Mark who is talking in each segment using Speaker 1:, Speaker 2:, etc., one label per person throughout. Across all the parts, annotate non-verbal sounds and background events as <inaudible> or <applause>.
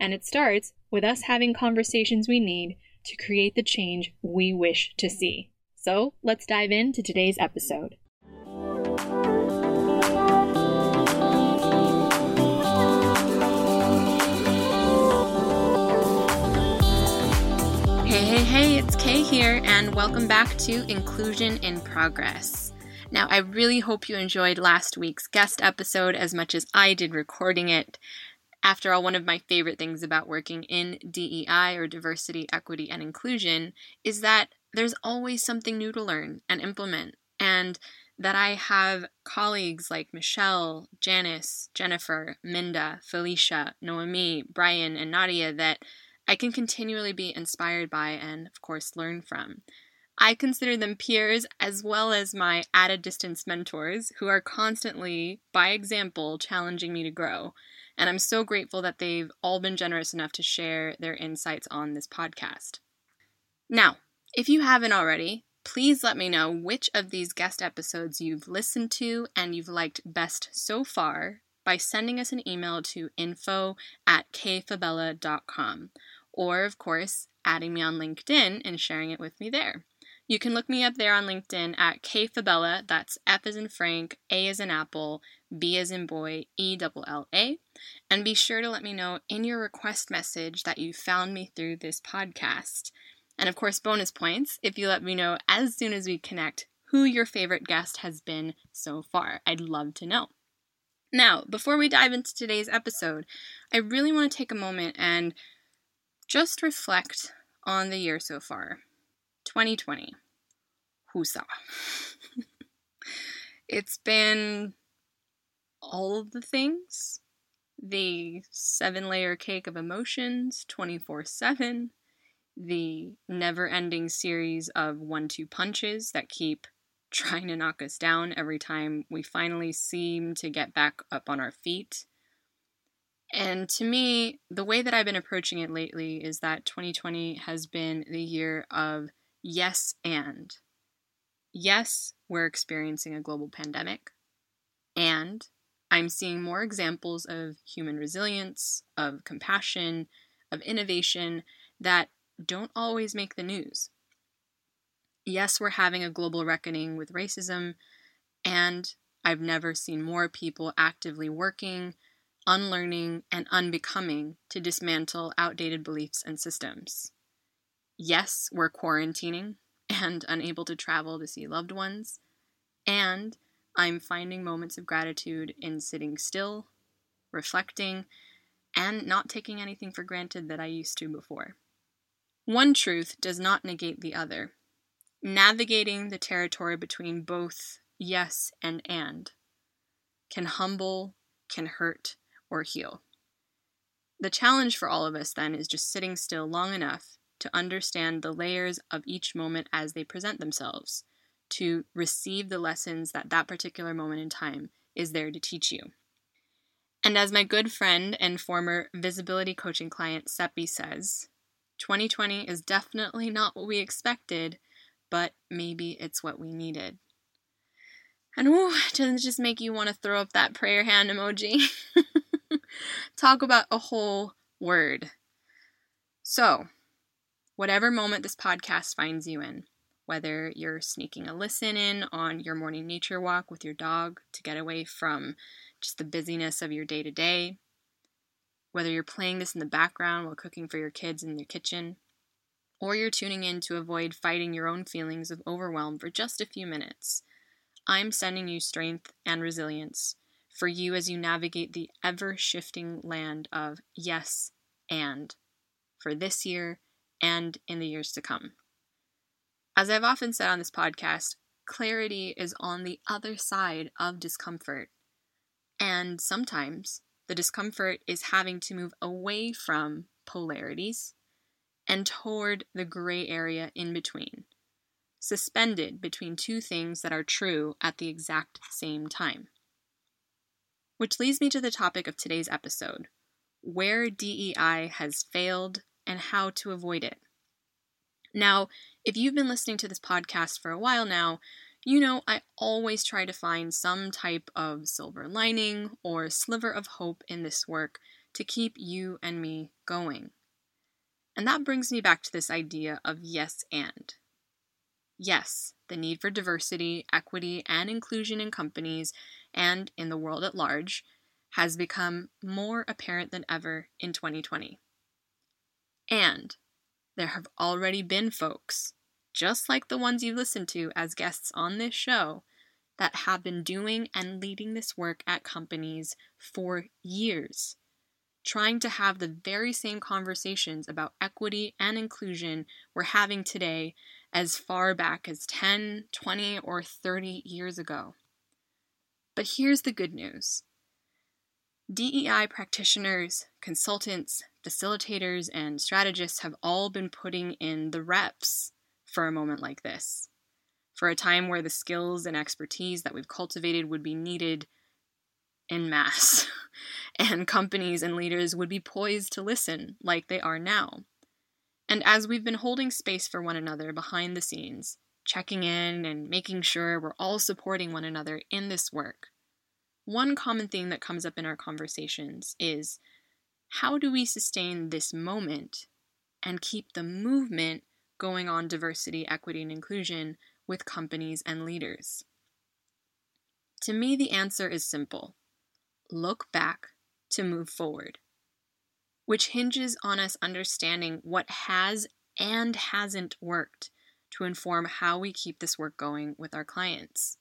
Speaker 1: And it starts with us having conversations we need to create the change we wish to see. So let's dive into today's episode. Hey, hey, hey, it's Kay here, and welcome back to Inclusion in Progress. Now, I really hope you enjoyed last week's guest episode as much as I did recording it. After all, one of my favorite things about working in DEI or diversity, equity, and inclusion is that there's always something new to learn and implement. And that I have colleagues like Michelle, Janice, Jennifer, Minda, Felicia, Noemi, Brian, and Nadia that I can continually be inspired by and, of course, learn from. I consider them peers as well as my at a distance mentors who are constantly, by example, challenging me to grow. And I'm so grateful that they've all been generous enough to share their insights on this podcast. Now, if you haven't already, please let me know which of these guest episodes you've listened to and you've liked best so far by sending us an email to info at kfabella.com or, of course, adding me on LinkedIn and sharing it with me there. You can look me up there on LinkedIn at K Fabella. that's F as in Frank, A as in Apple, B as in boy, E double L A. And be sure to let me know in your request message that you found me through this podcast. And of course, bonus points if you let me know as soon as we connect who your favorite guest has been so far. I'd love to know. Now, before we dive into today's episode, I really want to take a moment and just reflect on the year so far 2020. Husa. <laughs> it's been all of the things the seven layer cake of emotions 24 7, the never ending series of one two punches that keep trying to knock us down every time we finally seem to get back up on our feet. And to me, the way that I've been approaching it lately is that 2020 has been the year of yes and. Yes, we're experiencing a global pandemic. And I'm seeing more examples of human resilience, of compassion, of innovation that don't always make the news. Yes, we're having a global reckoning with racism, and I've never seen more people actively working, unlearning, and unbecoming to dismantle outdated beliefs and systems. Yes, we're quarantining <laughs> and unable to travel to see loved ones, and I'm finding moments of gratitude in sitting still, reflecting, and not taking anything for granted that I used to before. One truth does not negate the other. Navigating the territory between both yes and and can humble, can hurt, or heal. The challenge for all of us then is just sitting still long enough to understand the layers of each moment as they present themselves to receive the lessons that that particular moment in time is there to teach you. And as my good friend and former visibility coaching client Seppi says, 2020 is definitely not what we expected, but maybe it's what we needed. And whoo, doesn't just make you want to throw up that prayer hand emoji? <laughs> Talk about a whole word. So, whatever moment this podcast finds you in, whether you're sneaking a listen in on your morning nature walk with your dog to get away from just the busyness of your day to day, whether you're playing this in the background while cooking for your kids in the kitchen, or you're tuning in to avoid fighting your own feelings of overwhelm for just a few minutes, I'm sending you strength and resilience for you as you navigate the ever shifting land of yes and for this year and in the years to come. As I've often said on this podcast, clarity is on the other side of discomfort. And sometimes the discomfort is having to move away from polarities and toward the gray area in between, suspended between two things that are true at the exact same time. Which leads me to the topic of today's episode where DEI has failed and how to avoid it. Now, if you've been listening to this podcast for a while now, you know I always try to find some type of silver lining or sliver of hope in this work to keep you and me going. And that brings me back to this idea of yes and. Yes, the need for diversity, equity, and inclusion in companies and in the world at large has become more apparent than ever in 2020. And there have already been folks, just like the ones you listen to as guests on this show, that have been doing and leading this work at companies for years trying to have the very same conversations about equity and inclusion we're having today as far back as 10, 20, or 30 years ago. But here's the good news DEI practitioners, consultants, facilitators, and strategists have all been putting in the reps for a moment like this, for a time where the skills and expertise that we've cultivated would be needed in mass, <laughs> and companies and leaders would be poised to listen like they are now. And as we've been holding space for one another behind the scenes, checking in and making sure we're all supporting one another in this work, one common thing that comes up in our conversations is how do we sustain this moment and keep the movement going on diversity, equity, and inclusion with companies and leaders? To me, the answer is simple look back to move forward, which hinges on us understanding what has and hasn't worked to inform how we keep this work going with our clients.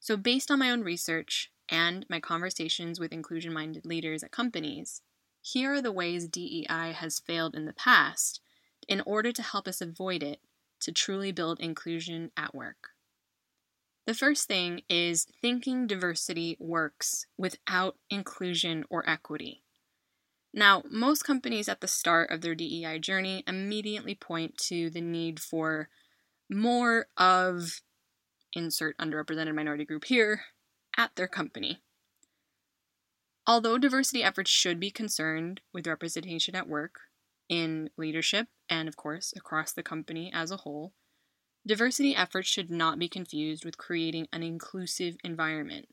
Speaker 1: So, based on my own research and my conversations with inclusion minded leaders at companies, here are the ways DEI has failed in the past in order to help us avoid it to truly build inclusion at work. The first thing is thinking diversity works without inclusion or equity. Now, most companies at the start of their DEI journey immediately point to the need for more of insert underrepresented minority group here at their company. Although diversity efforts should be concerned with representation at work, in leadership, and of course across the company as a whole, Diversity efforts should not be confused with creating an inclusive environment.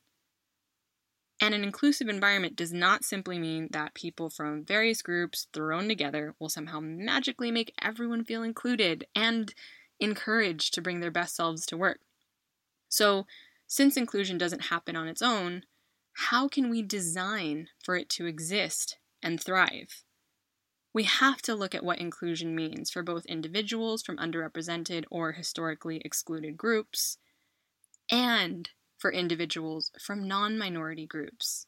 Speaker 1: And an inclusive environment does not simply mean that people from various groups thrown together will somehow magically make everyone feel included and encouraged to bring their best selves to work. So, since inclusion doesn't happen on its own, how can we design for it to exist and thrive? we have to look at what inclusion means for both individuals from underrepresented or historically excluded groups and for individuals from non minority groups.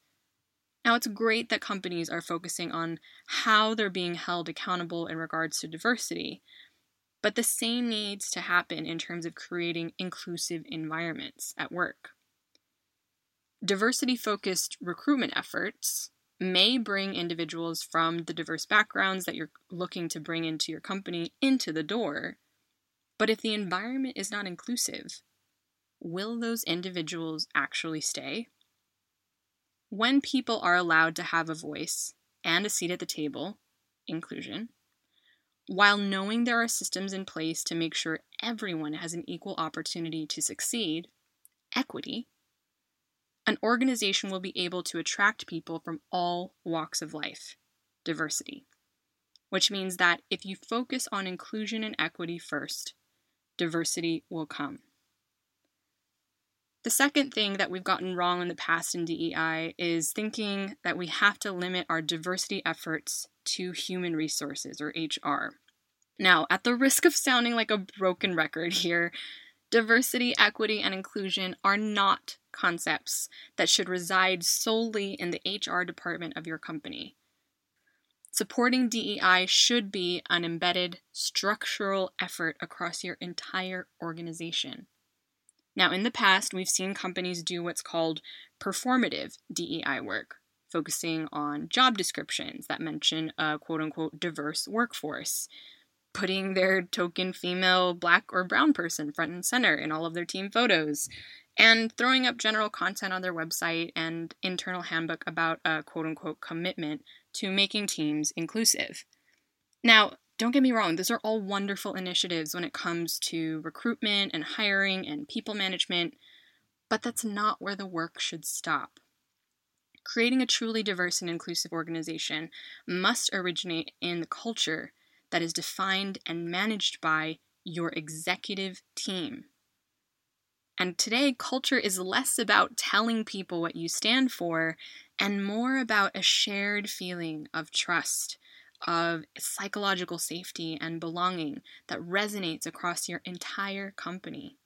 Speaker 1: Now, it's great that companies are focusing on how they're being held accountable in regards to diversity, but the same needs to happen in terms of creating inclusive environments at work. Diversity focused recruitment efforts may bring individuals from the diverse backgrounds that you're looking to bring into your company into the door. But if the environment is not inclusive, will those individuals actually stay? When people are allowed to have a voice and a seat at the table, inclusion, while knowing there are systems in place to make sure everyone has an equal opportunity to succeed, equity, an organization will be able to attract people from all walks of life, diversity, which means that if you focus on inclusion and equity first, diversity will come. The second thing that we've gotten wrong in the past in DEI is thinking that we have to limit our diversity efforts to human resources or HR. Now, at the risk of sounding like a broken record here, diversity, equity, and inclusion are not concepts that should reside solely in the HR department of your company. Supporting DEI should be an embedded structural effort across your entire organization. Now, in the past, we've seen companies do what's called performative DEI work, focusing on job descriptions that mention a quote unquote diverse workforce, putting their token female, black, or brown person front and center in all of their team photos, and throwing up general content on their website and internal handbook about a quote unquote commitment to making teams inclusive. Now, don't get me wrong, those are all wonderful initiatives when it comes to recruitment and hiring and people management, but that's not where the work should stop. Creating a truly diverse and inclusive organization must originate in the culture that is defined and managed by your executive team. And today, culture is less about telling people what you stand for and more about a shared feeling of trust, of psychological safety and belonging that resonates across your entire company.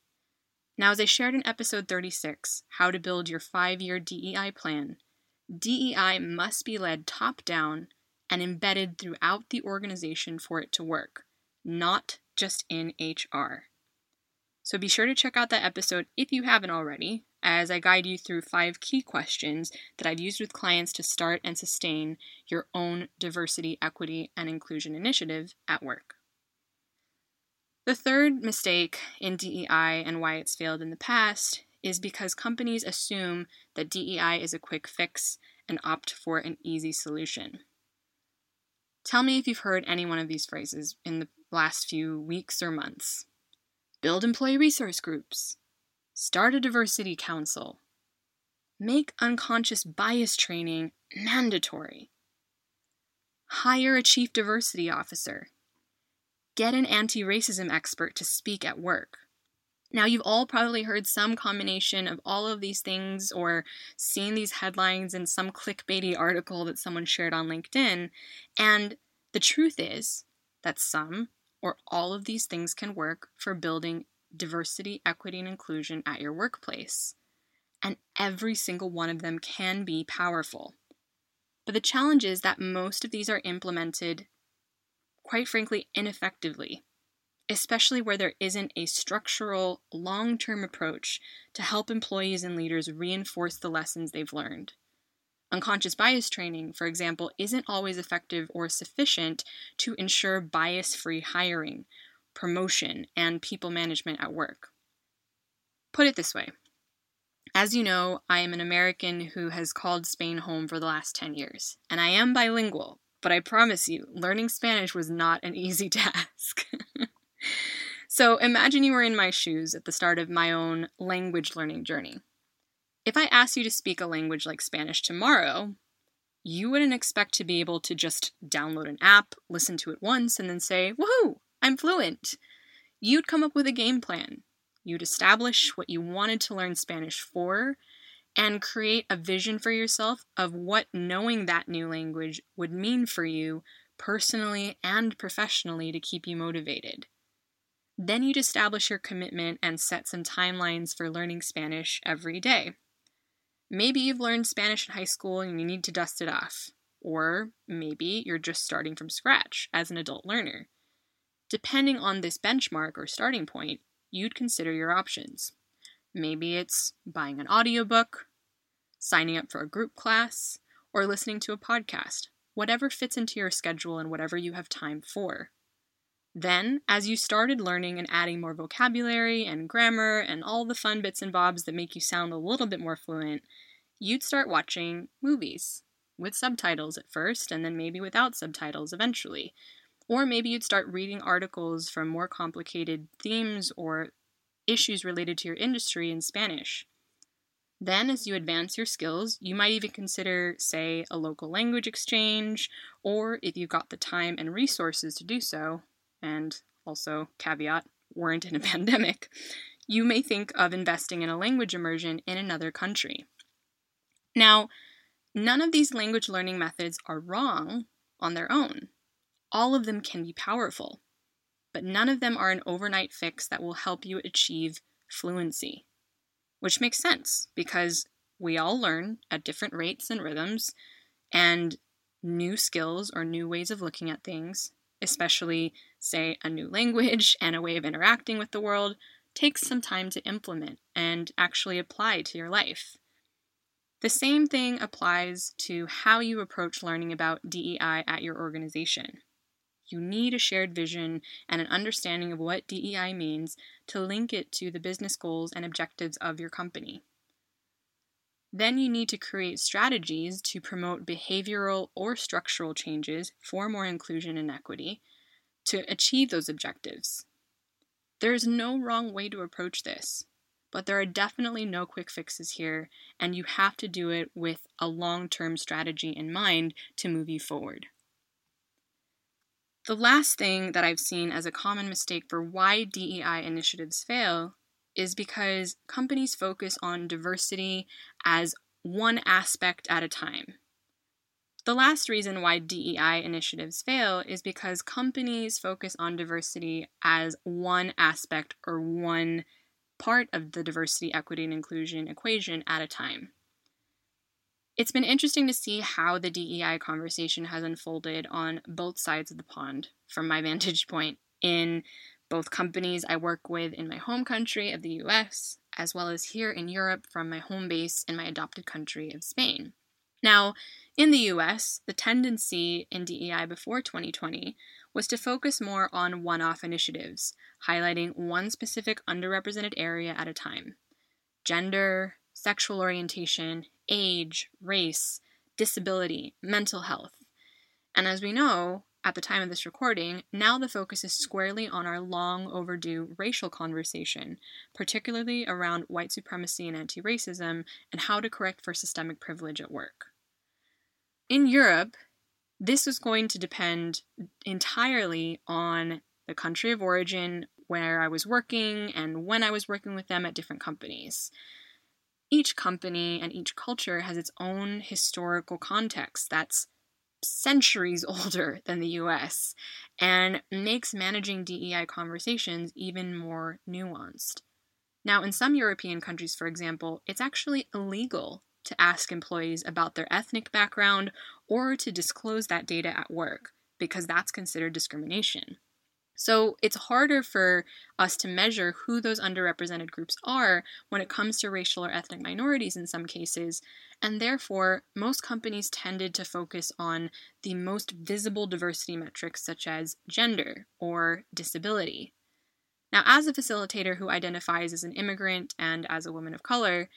Speaker 1: Now, as I shared in episode 36, How to Build Your Five Year DEI Plan, DEI must be led top down and embedded throughout the organization for it to work, not just in HR. So be sure to check out that episode if you haven't already, as I guide you through five key questions that I've used with clients to start and sustain your own diversity, equity, and inclusion initiative at work. The third mistake in DEI and why it's failed in the past is because companies assume that DEI is a quick fix and opt for an easy solution. Tell me if you've heard any one of these phrases in the last few weeks or months. Build employee resource groups. Start a diversity council. Make unconscious bias training mandatory. Hire a chief diversity officer. Get an anti racism expert to speak at work. Now, you've all probably heard some combination of all of these things or seen these headlines in some clickbaity article that someone shared on LinkedIn. And the truth is that some or all of these things can work for building diversity, equity, and inclusion at your workplace. And every single one of them can be powerful. But the challenge is that most of these are implemented, quite frankly, ineffectively especially where there isn't a structural, long term approach to help employees and leaders reinforce the lessons they've learned. Unconscious bias training, for example, isn't always effective or sufficient to ensure bias free hiring, promotion, and people management at work. Put it this way As you know, I am an American who has called Spain home for the last 10 years, and I am bilingual, but I promise you, learning Spanish was not an <laughs> easy task. <laughs> so imagine you were in my shoes at the start of my own language learning journey. If I asked you to speak a language like Spanish tomorrow, you wouldn't expect to be able to just download an app, listen to it once, and then say, Woohoo, I'm fluent. You'd come up with a game plan. You'd establish what you wanted to learn Spanish for and create a vision for yourself of what knowing that new language would mean for you personally and professionally to keep you motivated. Then you'd establish your commitment and set some timelines for learning Spanish every day. Maybe you've learned Spanish in high school and you need to dust it off. Or maybe you're just starting from scratch as an adult learner. Depending on this benchmark or starting point, you'd consider your options. Maybe it's buying an audiobook, signing up for a group class, or listening to a podcast, whatever fits into your schedule and whatever you have time for. Then, as you started learning and adding more vocabulary and grammar and all the fun bits and bobs that make you sound a little bit more fluent, you'd start watching movies with subtitles at first and then maybe without subtitles eventually. Or maybe you'd start reading articles from more complicated themes or issues related to your industry in Spanish. Then, as you advance your skills, you might even consider, say, a local language exchange, or if you've got the time and resources to do so, and also, caveat, weren't in a <laughs> pandemic, you may think of investing in a language immersion in another country. Now, none of these language learning methods are wrong on their own. All of them can be powerful. but none of them are an overnight fix that will help you achieve fluency. Which makes sense because we all learn at different rates and rhythms, and new skills or new ways of looking at things, especially, say, a new language and a way of interacting with the world, takes some time to implement and actually apply to your life. The same thing applies to how you approach learning about DEI at your organization. You need a shared vision and an understanding of what DEI means to link it to the business goals and objectives of your company. Then you need to create strategies to promote behavioral or structural changes for more inclusion and equity to achieve those objectives. There is no wrong way to approach this, but there are definitely no quick fixes here, and you have to do it with a long term strategy in mind to move you forward. The last thing that I've seen as a common mistake for why DEI initiatives fail is because companies focus on diversity as one aspect at a time. The last reason why DEI initiatives fail is because companies focus on diversity as one aspect or one part of the diversity, equity, and inclusion equation at a time. It's been interesting to see how the DEI conversation has unfolded on both sides of the pond from my <laughs> vantage point in both companies I work with in my home country of the US, as well as here in Europe from my home base in my adopted country of Spain. Now, in the US, the tendency in DEI before 2020 was to focus more on one off initiatives, highlighting one specific underrepresented area at a time gender, sexual orientation, age, race, disability, mental health. And as we know, at the time of this recording, now the focus is squarely on our long overdue racial conversation, particularly around white supremacy and anti racism and how to correct for systemic privilege at work. In Europe, this was going to depend entirely on the country of origin, where I was working, and when I was working with them at different companies each company and each culture has its own historical context that's centuries <laughs> older than the US and makes managing DEI conversations even more nuanced. Now, in some European countries, for example, it's actually illegal to ask employees about their ethnic background or to disclose that data at work because that's considered discrimination. So it's harder for us to measure who those underrepresented groups are when it comes to racial or ethnic minorities in some cases, and therefore most companies tended to focus on the most visible diversity metrics such as gender or disability. Now, as a facilitator who identifies as an immigrant and as a woman of color,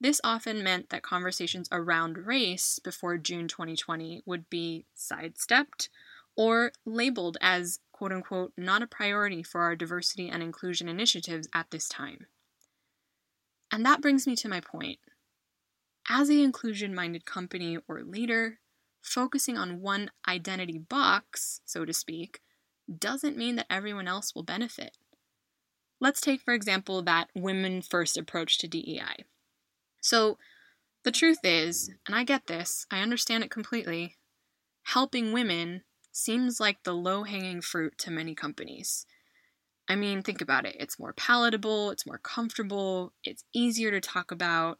Speaker 1: this often meant that conversations around race before June 2020 would be sidestepped or labeled as quote unquote not a priority for our diversity and inclusion initiatives at this time. And that brings me to my point. As a inclusion minded company or leader, focusing on one identity box, so to speak, doesn't mean that everyone else will benefit. Let's take, for example, that women first approach to DEI. So, the truth is, and I get this, I understand it completely, helping women seems like the low hanging fruit to many companies. I mean, think about it. It's more palatable, it's more comfortable, it's easier to talk about.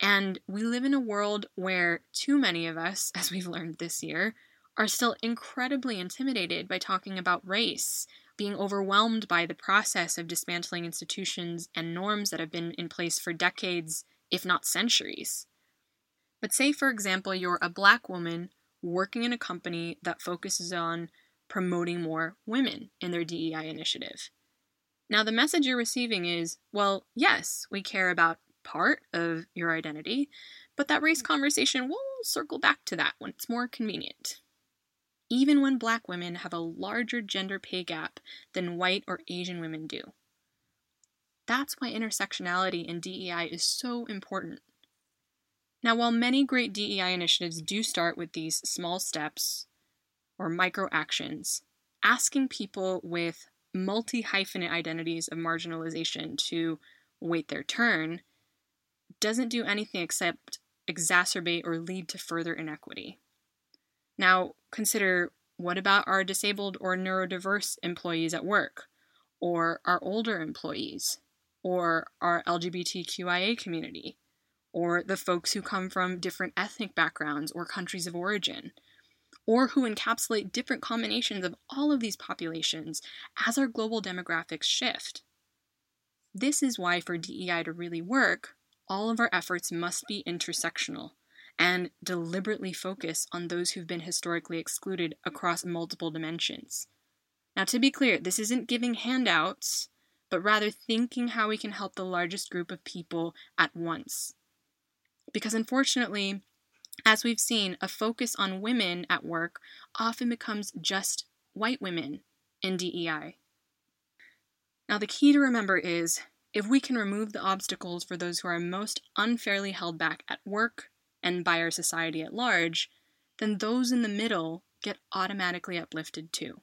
Speaker 1: And we live in a world where too many of us, <laughs> as we've learned this year, are still incredibly intimidated by talking about race, being overwhelmed by the process of dismantling institutions and norms that have been in place for decades, if not centuries. But say, for example, you're a black woman working in a company that focuses on promoting more women in their DEI initiative. Now, the message you're receiving is well, yes, we care about part of your identity, but that race conversation will circle back to that when it's more convenient. Even when black women have a larger gender pay gap than white or Asian women do. That's why intersectionality in DEI is so important. Now, while many great DEI initiatives do start with these small steps or micro actions, asking people with multi hyphenate identities of marginalization to wait their turn doesn't do anything except exacerbate or lead to further inequity. Now, consider What about our disabled or neurodiverse employees at work? Or our older employees? Or our LGBTQIA community? Or the folks who come from different ethnic backgrounds or countries of origin? Or who encapsulate different combinations of all of these populations as our global demographics shift? This is why, for DEI to really work, all of our efforts must be intersectional and deliberately focus on those who've been historically excluded across multiple dimensions. Now, to be clear, this isn't giving handouts, but rather thinking how we can help the largest group of people at once. Because unfortunately, as we've seen, a focus on women at work often becomes just white women in DEI. Now, the key to remember is if we can remove the obstacles for those who are most unfairly held back at work and by our society at large, then those in the middle get automatically uplifted too.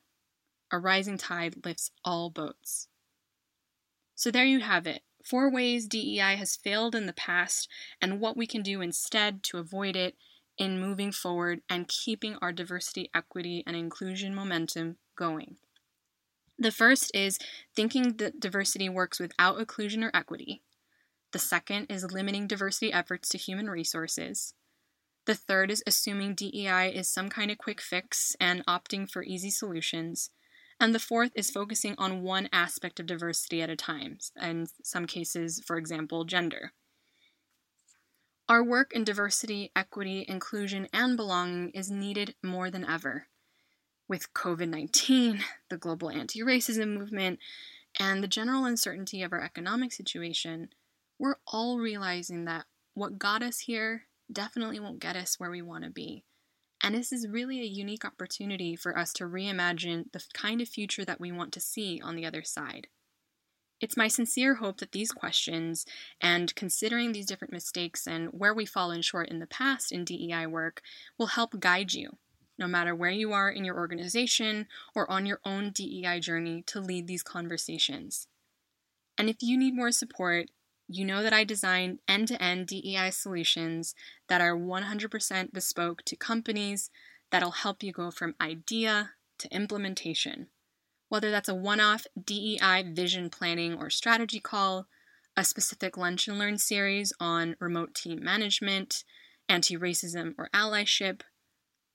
Speaker 1: A rising tide lifts all boats. So there you have it four ways DEI has failed in the past and what we can do instead to avoid it in moving forward and keeping our diversity, equity, and inclusion momentum going. The first is thinking that diversity works without inclusion or equity. The second is limiting diversity efforts to human resources. The third is assuming DEI is some kind of quick fix and opting for easy solutions. And the fourth is focusing on one aspect of diversity at a time, in some cases, for example, gender. Our work in diversity, equity, inclusion, and belonging is needed more than ever with COVID 19, <laughs> the global anti racism movement, and the general uncertainty of our economic situation, we're all realizing that what got us here definitely won't get us where we want to be. And this is really a unique opportunity for us to reimagine the kind of future that we want to see on the other side. It's my sincere hope that these questions and considering these different mistakes and where we fall in short in the past in DEI work will help guide you no matter where you are in your organization or on your own DEI journey to lead these conversations. And if you need more support, you know that I design end to end DEI solutions that are 100% bespoke to companies that'll help you go from idea to implementation. Whether that's a one off DEI vision planning or strategy call, a specific lunch and learn series on remote team management, anti racism or allyship,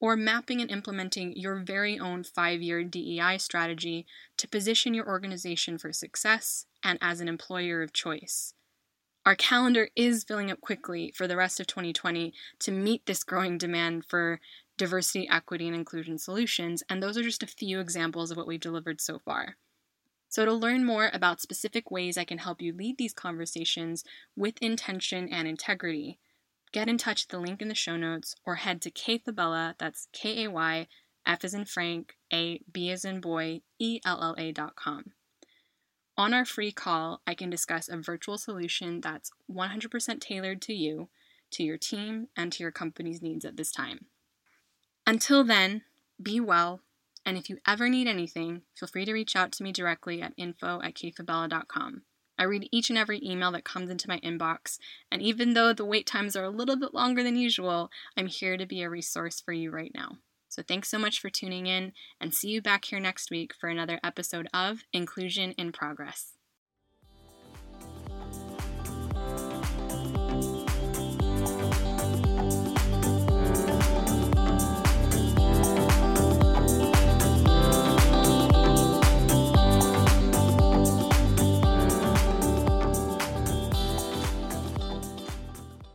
Speaker 1: or mapping and implementing your very own five year DEI strategy to position your organization for success and as an employer of choice. Our calendar is filling up quickly for the rest of 2020 to meet this growing demand for diversity, equity, and inclusion solutions, and those are just a few examples of what we've delivered so far. So, to learn more about specific ways I can help you lead these conversations with intention and integrity, get in touch at the link in the show notes or head to Kay Fabella, that's K A Y F as in Frank, A B as in boy, E L L A dot com. On our free call, I can discuss a virtual solution that's 100% tailored to you, to your team, and to your company's needs at this time. Until then, be well, and if you ever need anything, feel free to reach out to me directly at info at kfabella.com. I read each and every email that comes into my inbox, and even though the wait times are a little bit longer than usual, I'm here to be a resource for you right now. So thanks so much for tuning in, and see you back here next week for another episode of Inclusion in Progress.